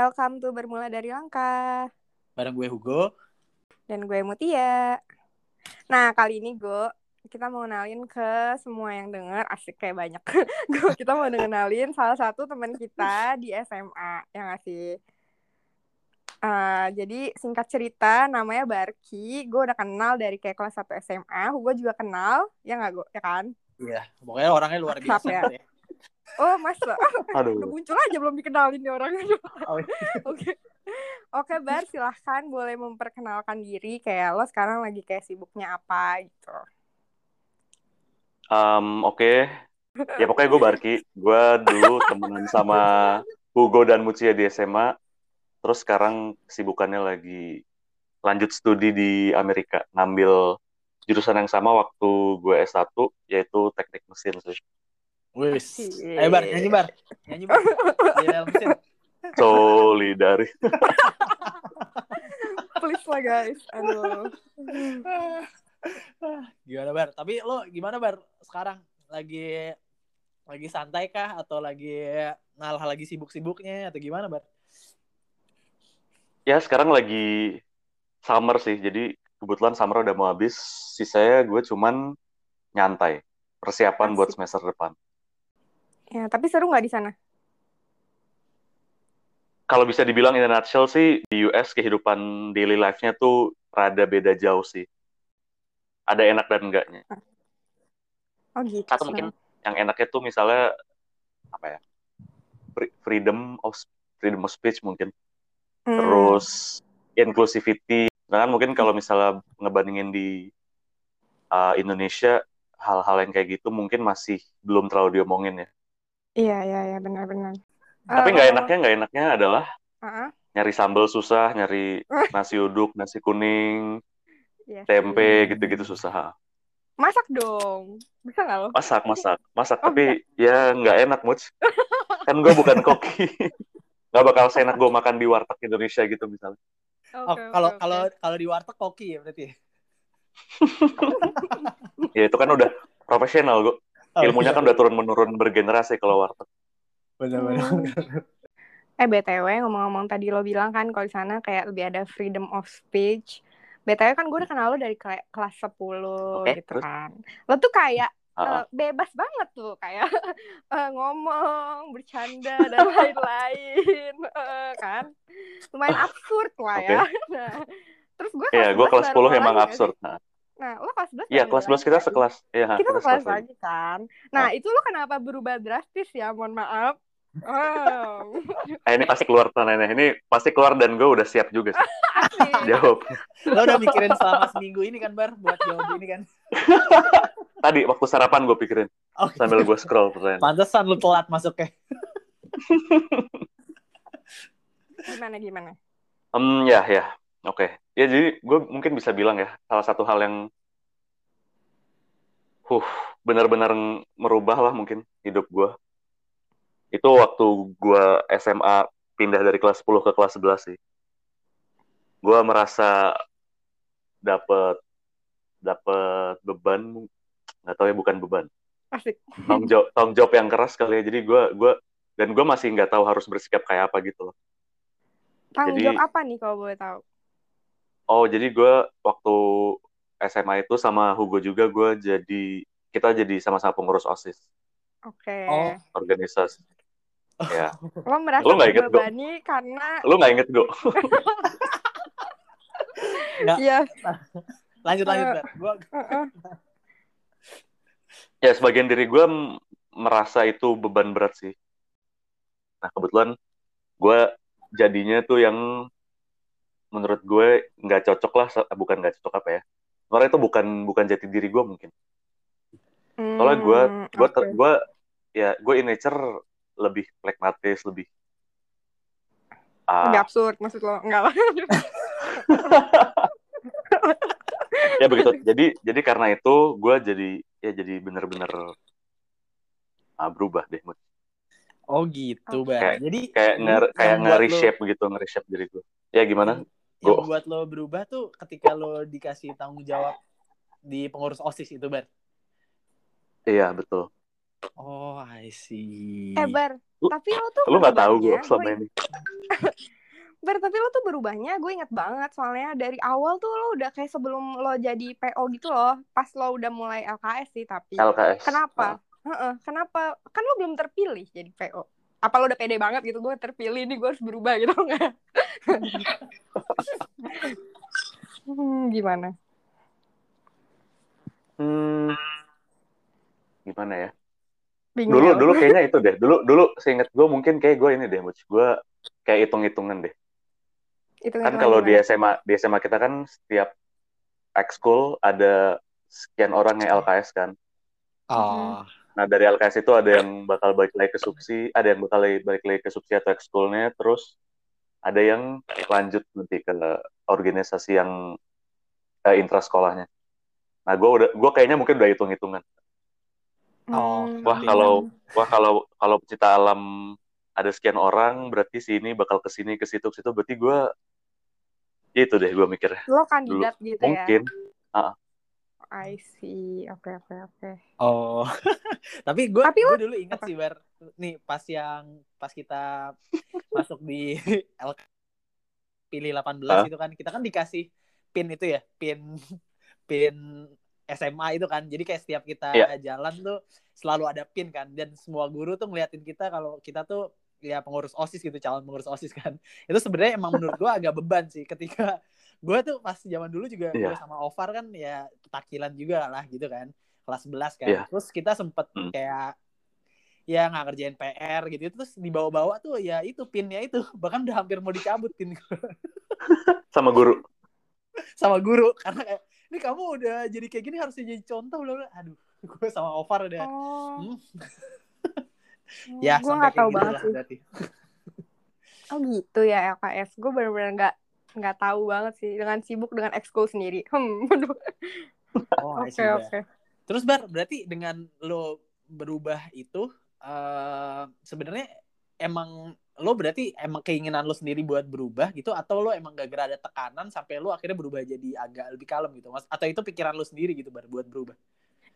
Welcome to Bermula dari Langkah. Bareng gue Hugo. Dan gue Mutia. Nah, kali ini gue kita mau kenalin ke semua yang denger asik kayak banyak. gue kita mau kenalin salah satu teman kita di SMA yang ngasih Uh, jadi singkat cerita namanya Barki, gue udah kenal dari kayak kelas 1 SMA, Hugo juga kenal, ya nggak gue, ya kan? Iya, pokoknya orangnya luar biasa ya. ya. Oh masa? Aduh. Udah muncul aja belum dikenalin nih orangnya. Oh, Oke. Oke Bar, silahkan boleh memperkenalkan diri kayak lo sekarang lagi kayak sibuknya apa gitu. Um, Oke, ya pokoknya gue Barki. Gue dulu temenan sama Hugo dan Mucia di SMA. Terus sekarang kesibukannya lagi lanjut studi di Amerika. Ngambil jurusan yang sama waktu gue S1, yaitu teknik mesin sih. Wis. Ayo Bar, nyanyi Bar. Nyanyi Bar. Di dalam mesin. Solidari. Please lah guys. Aduh. Gimana Bar? Tapi lo gimana Bar sekarang? Lagi lagi santai kah atau lagi ngalah lagi sibuk-sibuknya atau gimana Bar? Ya sekarang lagi summer sih, jadi kebetulan summer udah mau habis. Sisanya gue cuman nyantai. Persiapan buat Asik. semester depan. Ya, tapi seru nggak di sana? kalau bisa dibilang in a nutshell sih di US kehidupan daily life-nya tuh rada beda jauh sih. Ada enak dan enggaknya. Oh gitu. Satu mungkin yang enaknya tuh misalnya apa ya? free- Freedom of freedom of speech mungkin. Hmm. Terus inclusivity. Sedangkan mungkin kalau misalnya ngebandingin di uh, Indonesia hal-hal yang kayak gitu mungkin masih belum terlalu diomongin ya. Iya iya iya benar-benar. Tapi nggak kalau- enaknya nggak enaknya adalah Ah, nyari sambal susah, nyari nasi uduk, nasi kuning, iya. tempe Hmm. gitu-gitu susah. Masak dong. Bisa nggak lo? Masak, masak, masak. Oh, Tapi ya nggak enak, Muc. Kan gue bukan koki. Nggak bakal seenak gue makan di warteg Indonesia gitu misalnya. Oh, Oke, kalau kalau kalau di warteg koki ya berarti. Ya itu kan udah profesional, gue. Oh, Ilmunya iya. kan udah turun-menurun bergenerasi kalau warteg. benar-benar. Hmm. Eh BTW ngomong-ngomong tadi lo bilang kan kalau di sana kayak lebih ada freedom of speech. BTW kan gue udah kenal lo dari kela- kelas 10 Oke, gitu terus? kan. Lo tuh kayak Ah, eh, bebas banget tuh kayak eh, ngomong, bercanda dan lain-lain eh, kan. Lumayan absurd lah ya. Nah, terus gue Iya, gue kelas 10 emang absurd. Nah, Nah, lo kelas 11 Iya, kelas gue 11 kita sekelas. Iya, Kita kita sekelas sekelas lagi. kan. Nah, itu lo kenapa berubah drastis ya? Mohon maaf. Oh. Eh, ini pasti keluar tanahnya. Ini pasti keluar dan gue udah siap juga sih. Jawab. Lo udah mikirin selama seminggu ini kan Bar buat jawab ini kan. Tadi waktu sarapan gue pikirin Oh, sambil gue scroll pertanyaan. Pantesan lu telat masuknya. Gimana gimana? Hmm, ya, ya. Oke. Ya, jadi gue mungkin bisa bilang ya, salah satu hal yang huh, benar-benar merubah lah mungkin hidup gue. Itu waktu gue SMA pindah dari kelas 10 ke kelas 11 sih. Gue merasa dapet dapet beban, nggak tahu ya bukan beban, Asik. tanggung jawab, tanggung jawab yang keras kali ya. Jadi gue gue dan gue masih nggak tahu harus bersikap kayak apa gitu loh. Tanggung Jadi- jawab apa nih kalau boleh tahu? Oh, jadi gue waktu SMA itu sama Hugo juga gue jadi kita jadi sama-sama pengurus OSIS Oke. Oh. organisasi. Ya, Lo merasa Lo nggak inget, Go? terbebani karena lu nggak inget gue? Iya. lanjut lanjut Eh. Bar. Gua heeh. Ya, sebagian diri gue merasa itu beban berat sih. Nah, kebetulan gue jadinya tuh yang menurut gue nggak cocok lah, bukan nggak cocok apa ya? Karena itu bukan bukan jati diri gue mungkin. Soalnya gue Hmm, gue oke. gue ya gue in nature lebih pragmatis, lebih Lebih absurd maksud lo. Enggak lah. ya begitu jadi jadi karena itu gue jadi ya jadi bener-bener ah, berubah deh Mut. Oh gitu, Bar. Kayak- Jadi kayak nge yang kayak nge lo- reshape gitu nge reshape diri gue ya gimana yang Go. buat lo berubah tuh ketika lo dikasih tanggung jawab di pengurus OSIS itu, Bar. iya betul Oh, I see. Eh, Bar. Lu- Tapi lo tuh lu nggak tahu gue selama ini Bar, tapi lo tuh berubahnya gue inget banget soalnya dari awal tuh lo udah kayak sebelum lo jadi PO gitu loh pas lo udah mulai LKS sih tapi LKS. kenapa Heeh, kenapa kan lo belum terpilih jadi PO apa lo udah pede banget gitu gue terpilih nih gue harus berubah gitu nggak hmm, gimana Hmm, gimana ya? bingung Dulu ya dulu kayaknya itu deh. Dulu dulu seinget gue mungkin kayak gue ini deh. Gue kayak hitung-hitungan deh. itu Kan kalau di SMA di SMA kita kan setiap ekskul ada sekian orang yang LKS kan. Oh. Nah dari LKS itu ada yang bakal balik lagi ke subsi, ada yang bakal balik lagi ke subsi atau ekskulnya, terus ada yang lanjut nanti ke organisasi yang eh, intra sekolahnya. Nah gue udah gue kayaknya mungkin udah hitung-hitungan. Oh, Hmm, Wah kalau wah kalau kalau pecinta alam ada sekian orang, berarti sini bakal ke sini ke situ ke situ. Berarti gue itu deh gue mikirnya. lo kandidat gitu ya Mungkin I see oke oke oke Oh. Tapi gue Tapi lo- dulu ingat apa? sih Bar. Nih pas yang pas kita masuk di LK pilih 18 Hah? itu kan kita kan dikasih pin itu ya, pin pin SMA itu kan. Jadi kayak setiap kita Iya. jalan tuh selalu ada pin kan dan semua guru tuh ngeliatin kita kalau kita tuh ya pengurus OSIS gitu, calon pengurus OSIS kan. Itu sebenarnya emang menurut gue agak beban sih ketika gue tuh pas zaman dulu juga Iya. gue sama Ovar kan ya takilan juga lah gitu kan kelas 11 kan Iya. terus kita sempet Hmm. kayak ya nggak ngerjain PR gitu terus dibawa-bawa tuh ya itu pinnya itu bahkan udah hampir mau dicabut pin sama guru. sama guru karena kayak ini kamu udah jadi kayak gini harusnya jadi contoh bla aduh gue sama Ovar udah oh Hmm. ya gue nggak tahu gitu banget lah sih berarti Oh gitu ya LKS. Gue bener-bener nggak nggak tahu banget sih dengan sibuk dengan ekskul sendiri. Hmm, oh Oke Bar. oke. Terus Bar, berarti dengan lo berubah itu eh sebenarnya emang lo berarti emang keinginan lo sendiri buat berubah gitu atau lo emang gak gara ada tekanan sampai lo akhirnya berubah jadi agak lebih kalem gitu mas atau itu pikiran lo sendiri gitu bar buat berubah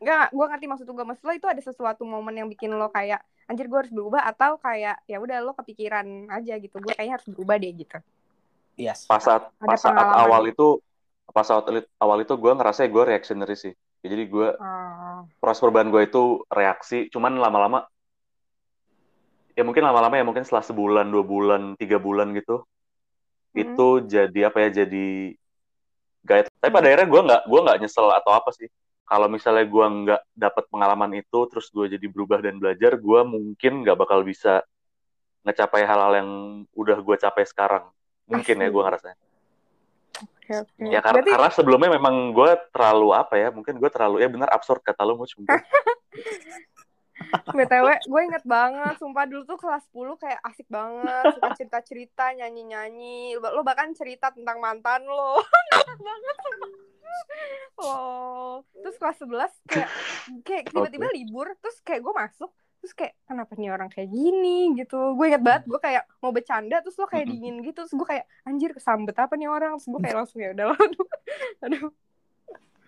Enggak, gue ngerti maksud gue. Maksud lo itu ada sesuatu momen yang bikin lo kayak anjir gue harus berubah atau kayak ya udah lo kepikiran aja gitu. Gue kayaknya harus berubah deh gitu. Yes Pas saat Ada pas saat pengalaman. awal itu pas saat awal itu gue ngerasa gue reactionary sih. Jadi gue Oh. proses perubahan gue itu reaksi, cuman lama-lama ya mungkin lama-lama ya mungkin setelah sebulan, dua bulan, tiga bulan gitu, Hmm. itu jadi apa ya jadi guide. Tapi pada akhirnya gue nggak gue nggak nyesel atau apa sih. Kalau misalnya gue nggak dapat pengalaman itu, terus gue jadi berubah dan belajar, gue mungkin nggak bakal bisa ngecapai hal-hal yang udah gue capai sekarang. Mungkin ya Asli. gue ngerasanya. Oke oke. Ya karena, Berarti karena sebelumnya memang gue terlalu apa ya, mungkin gue terlalu ya benar absurd kata lo Muc, mungkin. BTW gue inget banget Sumpah dulu tuh kelas 10 kayak asik banget Suka cerita-cerita Nyanyi-nyanyi Lo bahkan cerita tentang mantan lo banget Oh Terus kelas 11 kayak Kayak tiba-tiba libur Terus kayak gue masuk Terus kayak kenapa nih orang kayak gini? Gitu. Gue inget banget gue kayak mau bercanda Terus lo kayak dingin gitu. Terus gue kayak anjir kesambet apa nih orang? Terus gue kayak langsung ya udah aduh, aduh.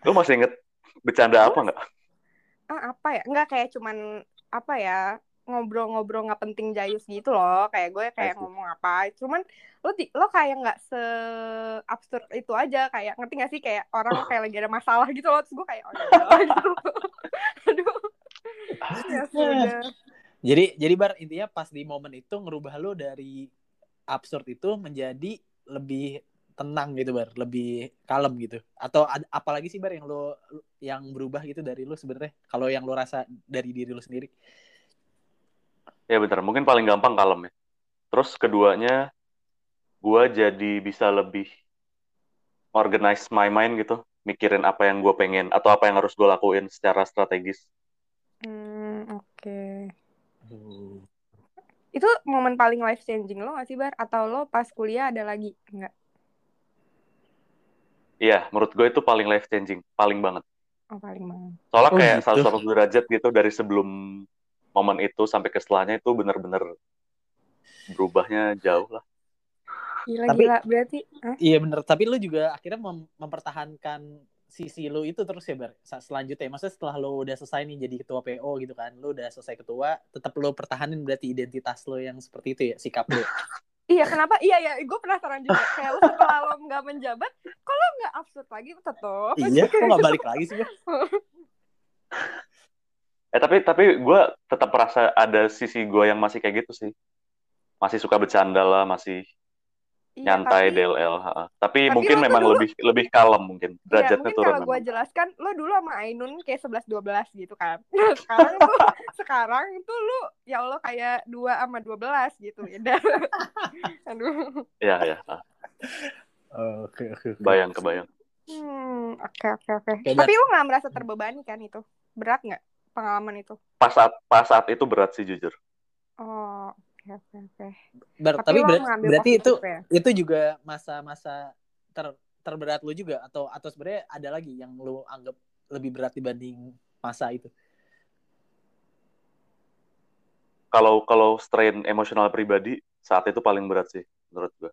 Lo masih inget bercanda apa nggak? ah, apa ya? Nggak kayak cuman apa ya ngobrol-ngobrol nggak penting jayus gitu loh. Kayak gue kayak I see. ngomong apa. Cuman lo ti- lo kayak nggak se absurd itu aja. Kayak ngerti gak sih? Kayak orang kayak lagi ada masalah gitu loh. Terus gue kayak oh ya gitu. Aduh ya sudah. Jadi jadi bar intinya pas di momen itu ngerubah lo dari absurd itu menjadi lebih tenang gitu bar. Lebih kalem gitu. Atau ada apalagi sih bar yang lo yang berubah gitu dari lo sebenarnya? Kalau yang lo rasa dari diri lo sendiri. Ya bener, mungkin paling gampang kalem ya. Terus keduanya, gue jadi bisa lebih organize my mind gitu, mikirin apa yang gue pengen atau apa yang harus gue lakuin secara strategis. Hmm, oke itu momen paling life changing lo gak sih bar atau lo pas kuliah ada lagi nggak Iya, menurut gue itu paling life changing, paling banget. oh paling banget Soalnya Oh, kayak gitu. 180 derajat gitu dari sebelum momen itu sampai ke setelahnya itu bener-bener berubahnya jauh lah. gila Tapi- gila berarti Hah? iya bener tapi lo juga akhirnya mem- mempertahankan sisi lo itu terus ya bar selanjutnya maksudnya setelah lo udah selesai nih jadi ketua PO gitu kan lo udah selesai ketua tetap lo pertahanin berarti identitas lo yang seperti itu ya sikap lo Iya kenapa? Iya ya, gue penasaran juga. Kayak lu setelah lo nggak menjabat, lo nggak absurd lagi tetap? Iya, kok nggak balik lagi sih? Eh tapi tapi gue tetap merasa ada sisi gue yang masih kayak gitu sih. Masih suka bercanda lah, masih Iya, nyantai tapi- DLL. ha. Tapi, Tapi mungkin memang dulu- lebih lebih kalem mungkin. Iya, Derajatnya mungkin turun. kalau gue jelaskan, lo dulu sama Ainun kayak 11-12 gitu kan. Nah, sekarang tuh, sekarang tuh lu, ya Allah kayak 2 sama 12 gitu. Beda. Aduh. Iya ya. Oke, oke. oke. Bayang kebayang. Hmm, oke oke oke. Tapi lu gak merasa terbebani kan itu? Berat nggak pengalaman itu? Pas saat pas saat itu berat sih jujur. Oh, oke oke oke. Ber- Tapi, tapi ber- berarti itu ya? itu juga masa-masa ter terberat lu juga atau atau sebenarnya ada lagi yang lu anggap lebih berat dibanding masa itu? Kalau kalau strain emosional pribadi saat itu paling berat sih menurut gue.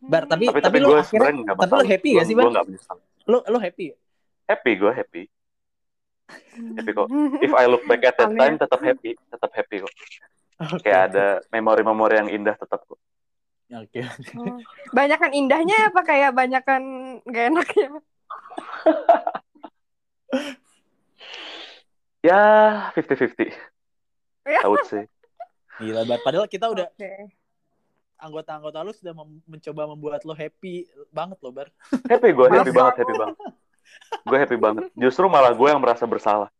Bar, tapi- Tapi tapi, lu gue akhirnya- tapi lu masalah. happy Gua- gak sih, menyesal. Lu lu happy? Happy gue happy. Hmm. happy kok. If I look back at that Amin. time tetap happy, tetap happy kok. Kayak ada memori-memori yang indah tetap kok. Oke. Oh. Banyakan indahnya apa kayak banyakan gak enaknya? Ya 50-50 Ya. I would say. Gila, Bar. Padahal kita udah Oke. anggota-anggota lu sudah mem- mencoba membuat lo happy banget loh, Bar. Happy gue, happy banget, happy banget. Gue happy banget. Justru malah gue yang merasa bersalah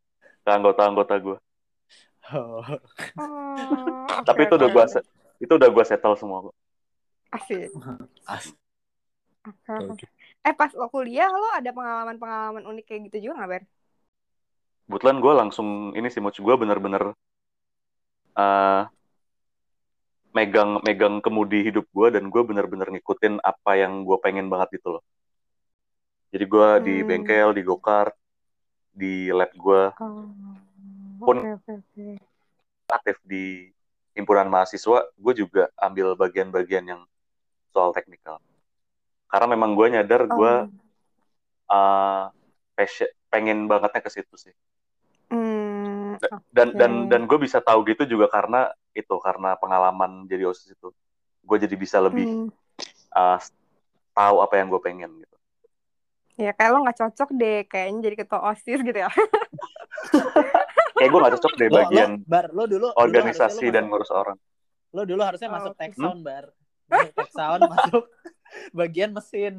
ke anggota-anggota gue. Oh. Oh, Tapi itu udah oke. gue itu udah gue settle semua kok. Asik. As. Oke, oke. Oke. Eh pas lo kuliah lo ada pengalaman-pengalaman unik kayak gitu juga gak Ber? Kebetulan gue langsung ini sih, Muc. Gue bener-bener eh, megang megang kemudi hidup gue dan gue bener-bener ngikutin apa yang gue pengen banget gitu loh. Jadi gue di Hmm. bengkel, di go-kart, di lab gue, Oh. Pun- oke oke. aktif di himpunan mahasiswa, gue juga ambil bagian-bagian yang soal teknikal. Karena memang gue nyadar gue Oh. uh, passion- pengen bangetnya ke situ sih. Hmm, Dan Oke. dan dan gue bisa tahu gitu juga karena itu karena pengalaman jadi osis itu. Gue jadi bisa lebih hmm. uh, tahu apa yang gue pengen gitu. Ya kayak lo gak cocok deh kayaknya jadi ketua OSIS gitu ya. Kayak gue gak cocok deh Lo, lo, bagian Bar, lo dulu dulu organisasi lo dan masuk- ngurus orang. lo dulu harusnya Oh, masuk tech sound, Bar. Masuk tech sound, masuk bagian mesin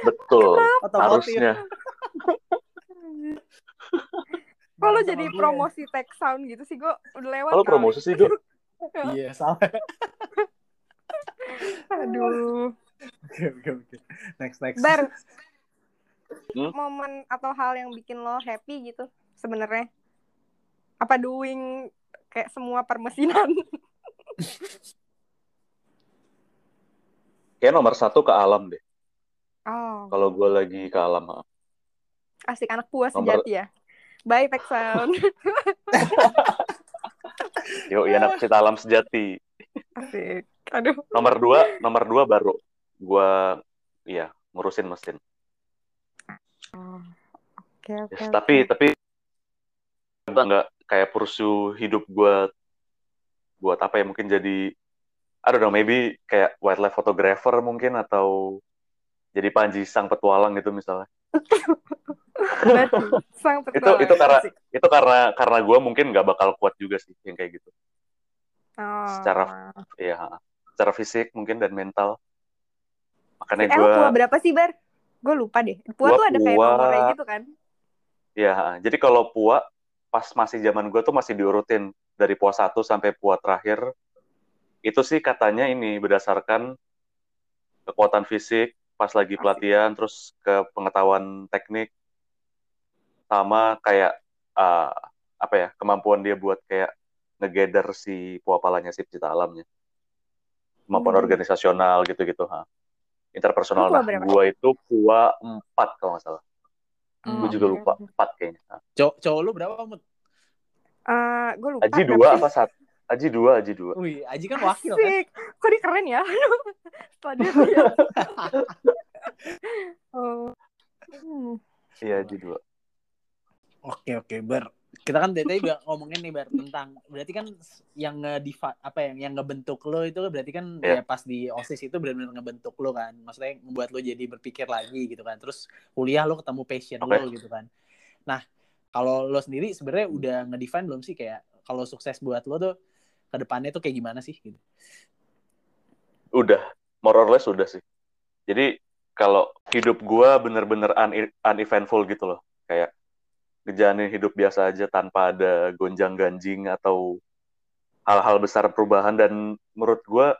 Betul. otomotif. Harusnya. Kok lo Bareng sama jadi gue. promosi tech sound gitu sih gue udah lewat Kalau promosi sih gue Iya, salah. Aduh. Oke, oke, oke. Next, next. Bar, Hmm? momen atau hal yang bikin lo happy gitu sebenarnya? Apa doing kayak semua permesinan? kayak nomor satu ke alam deh. Oh, Kalau gue lagi ke alam. ha. asik anak puas Nomor- sejati ya. Bye tech sound. Yuk, ya anak cita alam sejati. Asik. Aduh. Nomor dua, nomor dua baru gue, iya ngurusin mesin. Oh, Oke oke. Yes, oke. tapi tapi nggak kayak pursue hidup gue buat apa ya mungkin jadi I don't know maybe kayak wildlife photographer mungkin atau jadi Panji sang petualang gitu misalnya sang itu petualang. itu karena Asik. itu karena karena gue mungkin nggak bakal kuat juga sih yang kayak gitu Oh. secara- ha. secara fisik mungkin dan mental makanya Eh, gue pua berapa sih, Bar? Gue lupa deh. Pua tuh ada kayak nomornya gitu kan? ya jadi kalau pua pas masih zaman gue tuh masih diurutin dari pua 1 sampai pua terakhir itu sih katanya ini berdasarkan kekuatan fisik pas lagi Asik. pelatihan terus ke pengetahuan teknik sama kayak uh, apa ya kemampuan dia buat kayak ngegather si puapalanya si cita alamnya kemampuan Hmm. organisasional gitu-gitu ha interpersonal nah berapa? gua itu pua 4 kalau nggak salah Hmm. gue juga lupa. 4 kayaknya Ha. Cowok, cowok lu berapa, Mut? Eh, gue lupa. Aji dua apa satu Aji dua Aji dua Wih, Aji kan wakil kan? Asik. Kok dia keren ya? Setelah dia lihat. oh. Hmm. iya Aji dua Oke, oke, Bar. Kita kan dari tadi ngomongin nih bar tentang berarti kan yang ngediva apa ya yang ngebentuk lo itu berarti kan Iya. ya pas di osis itu benar-benar ngebentuk lo kan maksudnya membuat lo jadi berpikir lagi gitu kan terus kuliah lo ketemu passion Oke. lo gitu kan nah kalau lo sendiri sebenarnya udah ngedefine belum sih kayak kalau sukses buat lo tuh ke depannya tuh kayak gimana sih gitu Udah, more or less udah sih. Jadi kalau hidup gua bener-bener un- uneventful gitu loh. Kayak ngejalanin hidup biasa aja tanpa ada gonjang-ganjing atau hal-hal besar perubahan dan menurut gua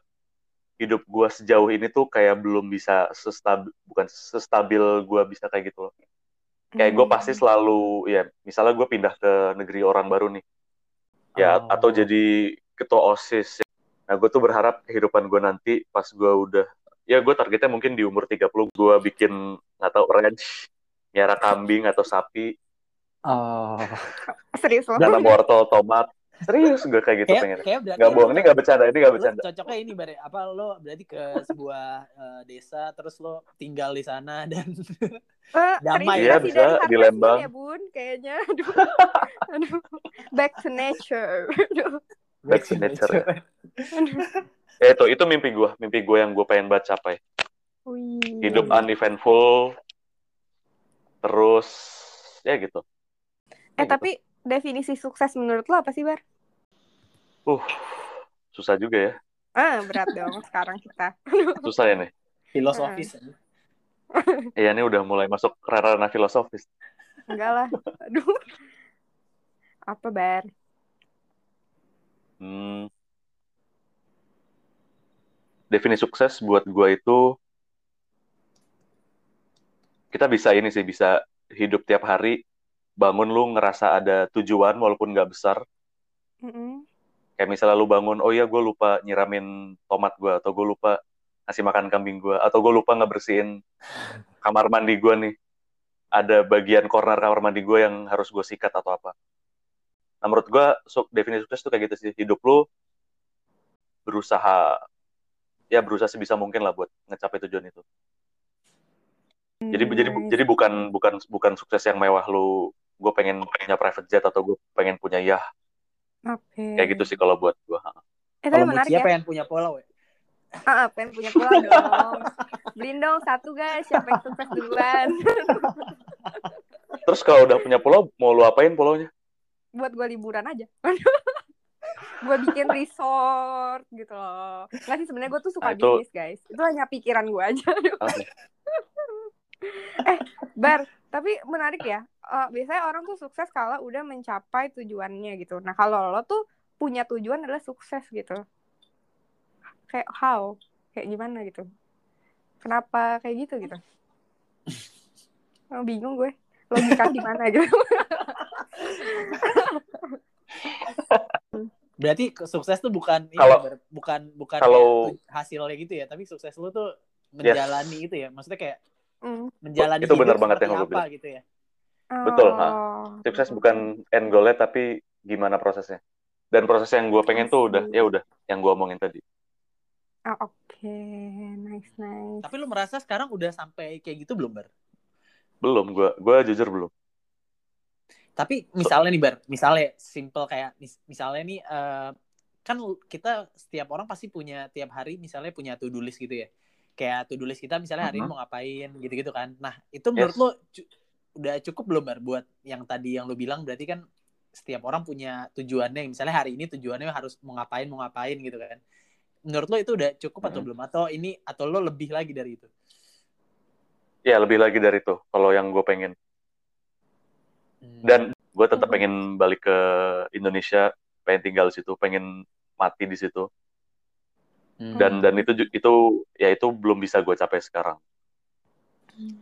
hidup gua sejauh ini tuh kayak belum bisa sestabil bukan sestabil gua bisa kayak gitu loh. Kayak gue pasti selalu ya misalnya gue pindah ke negeri orang baru nih. Ya Oh. atau jadi ketua OSIS. Nah, gue tuh berharap kehidupan gue nanti pas gue udah ya gue targetnya mungkin di umur 30 gue bikin nggak tahu ranch, miara kambing atau sapi, oh serius lo tanam wortel, tomat. Serius gue kayak gitu kayak pengen. kayak berarti Nggak bohong, ini nggak bercanda, ini nggak lo bercanda. cocoknya ini bare apa lo berarti ke sebuah eh, desa terus lo tinggal di sana dan Eh, Damai ya, bisa di Lembang. Ya bun kayaknya aduh aduh back to nature aduh Back to nature. aduh Ya itu itu mimpi gue, mimpi gue yang gue pengen banget capai. Wih. Hidup uneventful, terus ya gitu. Eh gitu. tapi definisi sukses menurut lo apa sih bar Uh, susah juga ya. ah berat dong sekarang kita Susah ya nih. filosofis Iya ini udah mulai masuk ranah filosofis. enggak lah aduh apa bar Hmm. Definisi sukses buat gua itu kita bisa ini sih bisa hidup tiap hari bangun lu ngerasa ada tujuan walaupun nggak besar. Mm-mm. kayak misalnya lu bangun oh iya gue lupa nyiramin tomat gua atau gue lupa ngasih makan kambing gua atau gue lupa ngebersihin kamar mandi gua nih. Ada bagian corner kamar mandi gue yang harus gue sikat atau apa. Nah menurut gue su- definisi sukses tuh kayak gitu sih. Hidup lu berusaha ya berusaha sebisa mungkin lah buat ngecapai tujuan itu. Jadi jadi Nice. jadi bukan bukan bukan sukses yang mewah lu gue pengen punya private jet atau gue pengen punya yah oke. Kayak gitu sih kalau buat gue eh tapi kalau menarik Mucia ya. pengen punya pulau ya? Ah ah, pengen punya pulau dong. Beliin dong satu guys. Siapa yang sukses duluan? Terus kalau udah punya pulau mau lu apain pulaunya? Buat gue liburan aja. Gue bikin resort gitu loh. Nggak sih sebenarnya gue tuh suka Nah, itu- bisnis guys. Itu hanya pikiran gue aja Oke. bar tapi menarik ya. Eh, biasanya orang tuh sukses kalau udah mencapai tujuannya gitu. Nah kalau lo tuh punya tujuan adalah sukses gitu. Kayak how? Kayak gimana gitu. Kenapa? Kayak gitu gitu. Oh, bingung gue. Logika gimana gitu. Berarti sukses tuh bukan Kalau- Bar. bukan bukan kalau- hasilnya gitu ya tapi sukses lu tuh menjalani itu ya. Maksudnya kayak Hmm. menjalani Itu benar banget yang apa bilang. gitu ya? Betul, ha. Oh. sukses bukan end goalnya tapi gimana prosesnya. Dan proses yang gue pengen tuh udah ya udah yang gue omongin tadi. Ah, oke. Nice nice. Tapi lu merasa sekarang udah sampai kayak gitu belum bar? Belum gue gue jujur belum. Tapi misalnya nih bar misalnya simple kayak mis- misalnya nih eh, kan kita setiap orang pasti punya tiap hari misalnya punya to do list gitu ya kayak to do list kita misalnya hari ini Mhm. mau ngapain gitu-gitu kan nah itu menurut Yes. lo cu- udah cukup belum bar buat yang tadi yang lo bilang berarti kan setiap orang punya tujuannya misalnya hari ini tujuannya harus mau ngapain mau ngapain gitu kan menurut lo itu udah cukup atau Mhm. belum atau ini atau lo lebih lagi dari itu ya lebih lagi dari itu kalau yang gue pengen Hmm. dan gue tetap Mhm. pengen balik ke Indonesia pengen tinggal di situ pengen mati di situ Hmm. dan dan itu itu ya itu belum bisa gue capai sekarang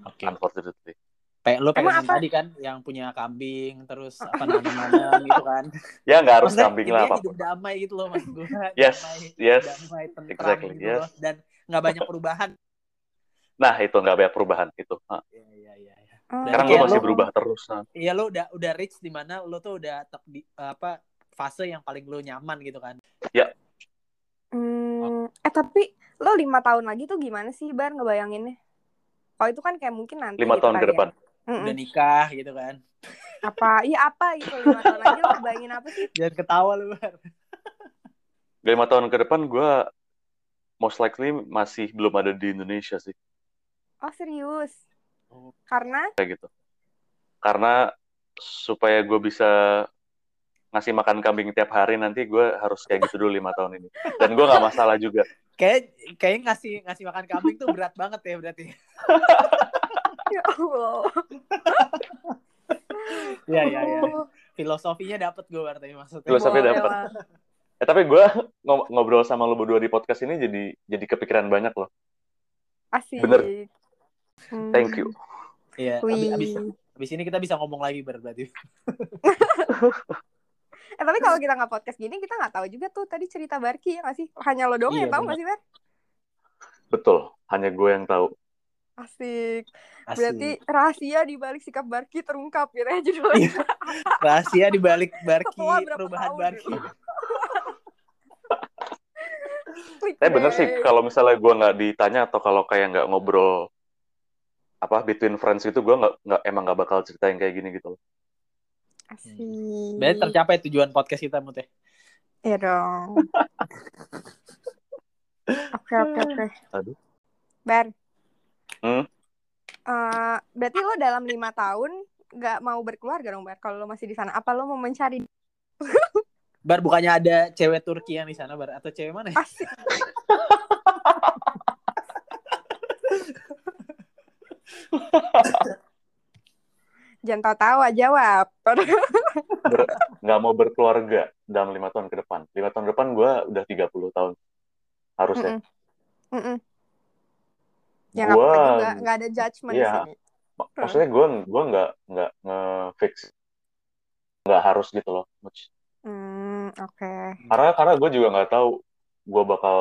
oke unfortunately Kayak lo apa? tadi kan yang punya kambing terus apa nanam-nanam gitu kan. ya nggak harus Maksudnya kambing lah hidup apa pun damai gitu loh mas gue. Yes, damai, yes, damai, tentram exactly, gitu yes. loh. Dan nggak banyak perubahan. nah itu nggak banyak perubahan itu. Iya iya iya. iya. Oh. sekarang Kayak gue masih lo- berubah terus. Iya lo udah udah reach di mana lo tuh udah di apa fase yang paling lo nyaman gitu kan. Hmm, eh tapi lo lima tahun lagi tuh gimana sih bar ngebayanginnya? Oh itu kan kayak mungkin nanti lima gitu tahun kali ke ya. depan Mm-mm. udah nikah gitu kan. Apa? Iya apa gitu lima tahun lagi lo bayangin apa sih? Jangan ketawa lu, Bar. lima tahun ke depan gue most likely masih belum ada di Indonesia sih Oh serius? Oh. Karena kayak gitu karena supaya gue bisa ngasih makan kambing tiap hari nanti gue harus kayak gitu dulu lima tahun ini dan gue nggak masalah juga Kayak kayak ngasih ngasih makan kambing tuh berat banget ya berarti. ya Allah. Iya, iya, iya. Filosofinya dapet gue berarti maksudnya. Filosofi lah. eh tapi gue ngob- ngobrol sama lo berdua di podcast ini jadi jadi kepikiran banyak loh Asik. Bener. Hmm. thank you Iya, abis, abis, abis ini kita bisa ngomong lagi berarti. Eh tapi kalau kita nggak podcast gini kita nggak tahu juga tuh tadi cerita Barki ya nggak sih? Hanya lo doang Iya, yang tahu nggak sih Bar? betul hanya gue yang tahu Asik. Asik. Berarti rahasia di balik sikap Barki terungkap gitu ya judulnya. Iya. rahasia di balik Barki, perubahan tahun Barki. gitu. Tapi bener sih kalau misalnya gue nggak ditanya atau kalau kayak nggak ngobrol apa between friends itu gue nggak nggak emang nggak bakal cerita yang kayak gini gitu loh. Asik. Berarti tercapai tujuan podcast kita, Mut ya. Iya dong. Oke oke oke. Aduh. Bar. Hmm? Eh, berarti lo dalam lima tahun nggak mau berkeluarga dong Bar? Kalau lo masih di sana, apa lo mau mencari Bar bukannya ada cewek Turki yang di sana, Bar? Atau cewek mana ya? Jangan tahu-tahu aja jawab. Ber- nggak mau berkeluarga dalam lima tahun ke depan. Lima tahun ke depan gue udah 30 tahun harusnya. Mm-mm. Mm-mm. Ya nggak Gua- apa-apa juga, nggak ada judgement Iya. di sini. Mak- Maksudnya gue gua nggak nggak nge-fix nggak harus gitu loh. Hmm, oke. Karena karena gue juga nggak tahu gue bakal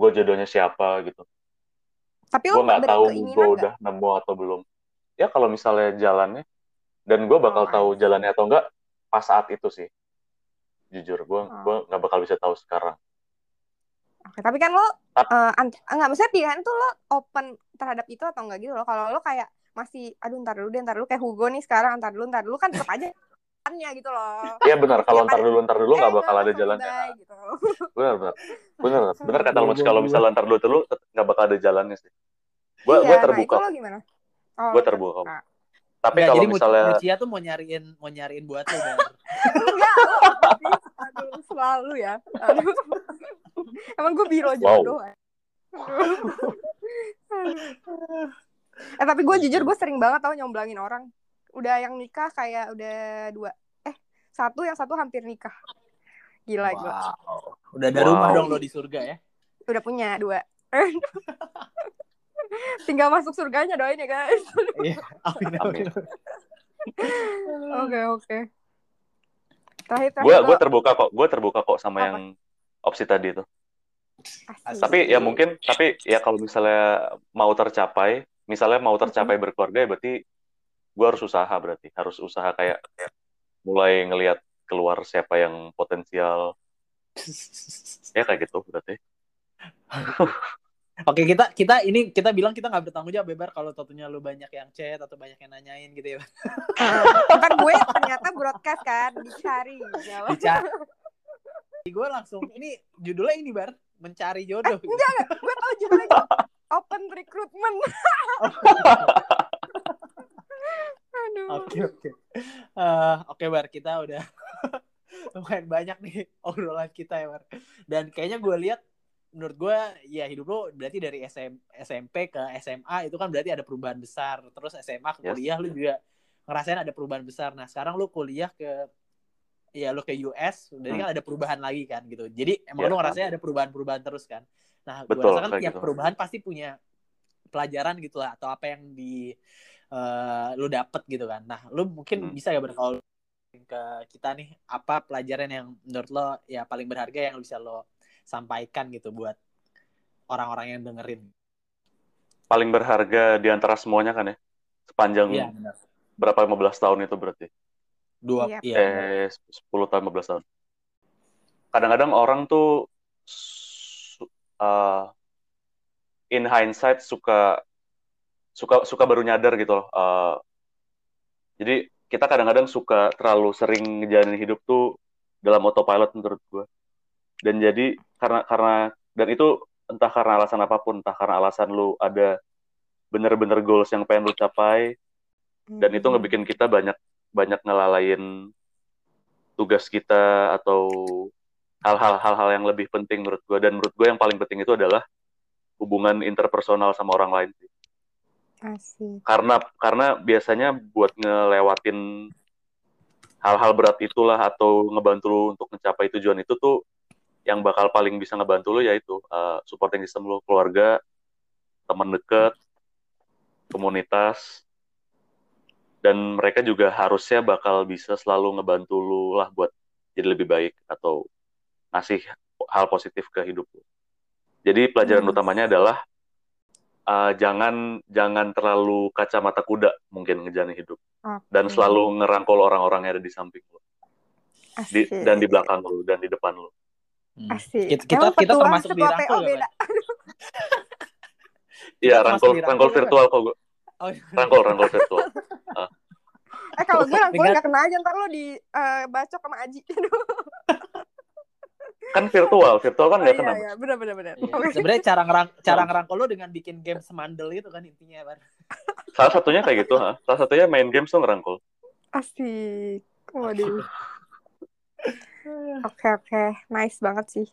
gue jodohnya siapa gitu. Tapi Gue nggak tahu gue udah nemu atau belum. Ya kalau misalnya jalannya dan gue bakal Oh, tahu jalannya atau enggak pas saat itu sih. Jujur gue Oh. gue nggak bakal bisa tahu sekarang. Oke, tapi kan lo Tap- eh, ant- enggak maksudnya pilihan tuh lo open terhadap itu atau enggak gitu loh. Kalau lo kayak masih aduh ntar dulu deh, ntar dulu kayak Hugo nih sekarang ntar dulu ntar dulu kan tetap aja jalannya gitu loh. Iya benar kalau Ya, ntar dulu ntar dulu nggak bakal ada jalannya. gitu. Benar benar benar benar kata gua- kalau misalnya ntar dulu dulu tet- nggak bakal ada jalannya sih. Gue iya, gue nah terbuka. itu lo gimana? Oh, gue terbuka. terbuka. Tapi kalau misalnya Mucia tuh mau nyariin mau nyariin buat lo. Enggak? Aduh, selalu ya. Aduh. Emang gue biro jodoh. ya? Aduh. Eh tapi gue jujur gue sering banget tau nyomblangin orang. Udah yang nikah kayak udah dua. Eh satu yang satu hampir nikah. Gila gue. Wow. Udah ada Wow. rumah dong lo di surga ya. Udah punya dua. Tinggal masuk surganya doain ya guys. Iya. Amin, amin. Oke oke. Terakhir terakhir gue gue terbuka kok gue terbuka kok sama Apa? yang opsi tadi itu. asik. Tapi ya mungkin tapi ya kalau misalnya mau tercapai, misalnya mau tercapai berkeluarga ya berarti gue harus usaha berarti harus usaha kayak mulai ngelihat keluar siapa yang potensial ya kayak gitu berarti. Oke kita kita ini kita bilang kita nggak bertanggung jawab Bebar kalau tentunya lu banyak yang chat atau banyak yang nanyain gitu ya. Ah, kan gue ternyata broadcast kan dicari. Dicari. Gue langsung ini judulnya ini Bar mencari jodoh. Eh, enggak, enggak. Gue tau judulnya Open Recruitment. Aduh. Oke oke. Eh, Oke Bar kita udah lumayan banyak nih obrolan kita ya Bar. Dan kayaknya gue lihat menurut gue ya hidup lo berarti dari SM, SMP ke SMA itu kan berarti ada perubahan besar. Terus SMA ke Yes. kuliah lu juga ngerasain ada perubahan besar. Nah sekarang lu kuliah ke ya lu ke US, berarti Hmm. kan ada perubahan lagi kan gitu. Jadi emang lu ngerasain ada perubahan-perubahan terus kan. Nah gue rasa kan tiap gitu. perubahan pasti punya pelajaran gitu lah atau apa yang di eh, lu dapet gitu kan. Nah, lu mungkin Hmm. bisa ya kalau ke kita nih apa pelajaran yang menurut lo ya paling berharga yang bisa lo sampaikan gitu buat orang-orang yang dengerin. Paling berharga di antara semuanya kan ya sepanjang Iya, benar. berapa 15 tahun itu berarti. Dua Iya. iya. benar. eh 10 tahun 15 tahun. Kadang-kadang orang tuh uh, in hindsight suka suka suka baru nyadar gitu loh. uh, Jadi kita kadang-kadang suka terlalu sering ngejalanin hidup tuh dalam autopilot menurut gue. Dan jadi karena karena dan itu entah karena alasan apa pun, entah karena alasan lu ada bener-bener goals yang pengen lu capai, dan itu Hmm. ngebikin kita banyak banyak ngelalain tugas kita atau hal-hal hal-hal yang lebih penting menurut gue dan menurut gue yang paling penting itu adalah hubungan interpersonal sama orang lain sih Asik. karena karena biasanya buat ngelewatin hal-hal berat itulah atau ngebantu lu untuk mencapai tujuan itu tuh yang bakal paling bisa ngebantu lu yaitu uh, supporting system lu keluarga teman dekat komunitas dan mereka juga harusnya bakal bisa selalu ngebantu lu lah buat jadi lebih baik atau ngasih hal positif ke hidup lu. Jadi pelajaran Nice. utamanya adalah uh, jangan jangan terlalu kacamata kuda mungkin ngejalanin hidup dan Oke. selalu ngerangkul orang-orang yang ada di samping lu di, dan di belakang lu dan di depan lu. Hmm. Asik. Kita kita, Emang kita termasuk ketua PO dirangkul ya, beda. Bang? Iya, rangkul rangkul virtual kok gue. Oh, Rangkul rangkul virtual. Eh kalau gue rangkul Dengan- gak kena aja ntar lo di eh, bacok sama Aji. Kan virtual, virtual kan Oh, nggak iya, kena. iya. Bener, bener, bener. Iya. Oke. Sebenarnya cara ngerang cara ngerangkul lo dengan bikin game semandel itu kan intinya, Bar. Salah satunya kayak gitu, ha. Salah satunya main games tuh ngerangkul. Asik. Waduh. Oke oke, nice banget sih.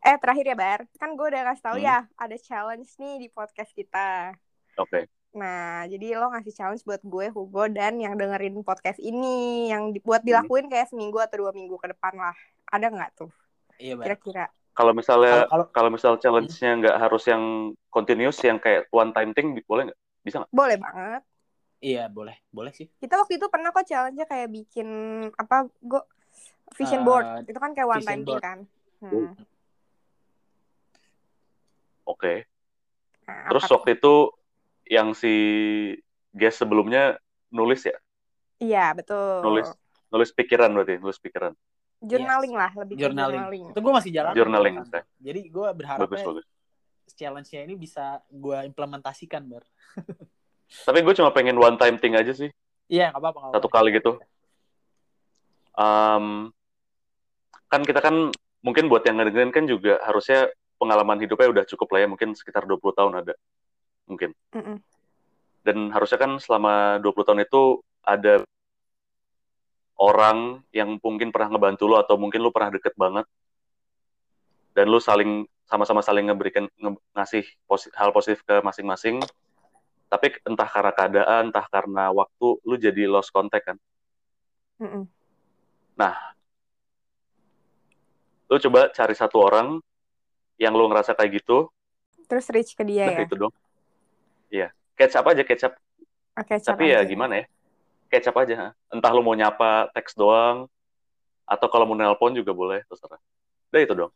Eh terakhir ya Bar, kan gue udah kasih tahu Hmm. ya ada challenge nih di podcast kita. Oke. Nah jadi lo ngasih challenge buat gue Hugo dan yang dengerin podcast ini, yang di- buat Hmm. dilakuin kayak seminggu atau dua minggu ke depan lah. Ada nggak tuh Iya, Bar. kira-kira? Kalau misalnya Kalau kalau kalau misal challenge-nya nggak harus yang continuous, yang kayak one time thing, boleh nggak? Bisa nggak? Boleh banget. iya boleh, boleh sih. Kita waktu itu pernah kok challenge-nya kayak bikin apa gue vision Eh, board. Itu kan kayak one time thing kan. Hmm. Oke. Nah, Terus waktu itu yang si guest sebelumnya nulis ya, Iya betul. nulis nulis pikiran berarti, nulis pikiran. Journaling lah lebih journaling. journaling. Itu gue masih jalan. Journaling, Kan. Jadi gue berharap Bagus bagus. challenge-nya ini bisa gue implementasikan, Bar. Tapi gue cuma pengen one time thing aja sih, Iya, nggak apa-apa. satu kali gitu. Um, kan kita kan mungkin buat yang ngedengerin kan juga harusnya pengalaman hidupnya udah cukup lah ya, mungkin sekitar 20 tahun ada. Mungkin. Mm-mm. Dan harusnya kan selama 20 tahun itu ada orang yang mungkin pernah ngebantu lo atau mungkin lo pernah deket banget dan lo saling sama-sama saling ngeberikan nge- ngasih posi- hal positif ke masing-masing tapi entah karena keadaan entah karena waktu lo jadi lost contact kan Mm-mm. lo coba cari satu orang yang lo ngerasa kayak gitu Terus reach ke dia nah ya. itu dong iya catch up aja catch up Oke, cap tapi ya aja. gimana ya catch up aja entah lo mau nyapa teks doang atau kalau mau nelpon juga boleh terserah udah itu dong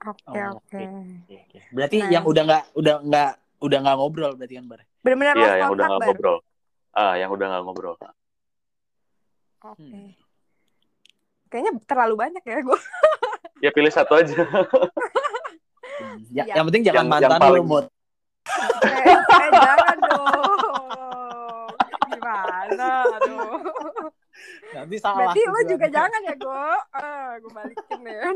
Oke, Oh, oke. Oke, oke. Berarti Nah. yang udah nggak udah nggak udah nggak ngobrol berarti kan, Bar? Bener-bener iya yang udah nggak ngobrol ah yang udah nggak ngobrol Oke. Hmm. Kayaknya terlalu banyak ya gue. ya pilih satu aja. Ya, Iya. Yang penting jangan Yang- mantan yang paling- eh, lu, Mut. eh, jangan dong. Gimana? Aduh. Nanti salah. Berarti lo juga jangan ya, Go. Ah, gue balikin ya.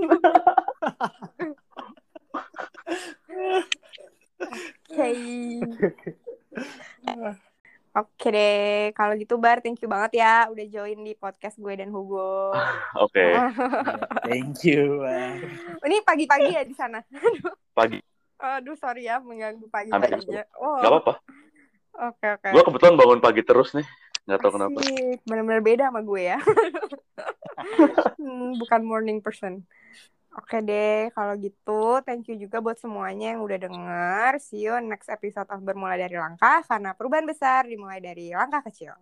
Oke. Oke deh, kalau gitu Bar, thank you banget ya udah join di podcast gue dan Hugo. oke Iya, Thank you. Bar. Ini pagi-pagi ya di sana. pagi Aduh, sorry ya mengganggu Hampir pagi-paginya. Oh, nggak apa-apa Oke, oke. gue kebetulan bangun pagi terus nih nggak tahu kenapa Asik, benar-benar beda sama gue ya. Hmm, bukan morning person. Oke deh, kalau gitu thank you juga buat semuanya yang udah denger. See you next episode of Bermula dari Langkah, karena perubahan besar dimulai dari langkah kecil.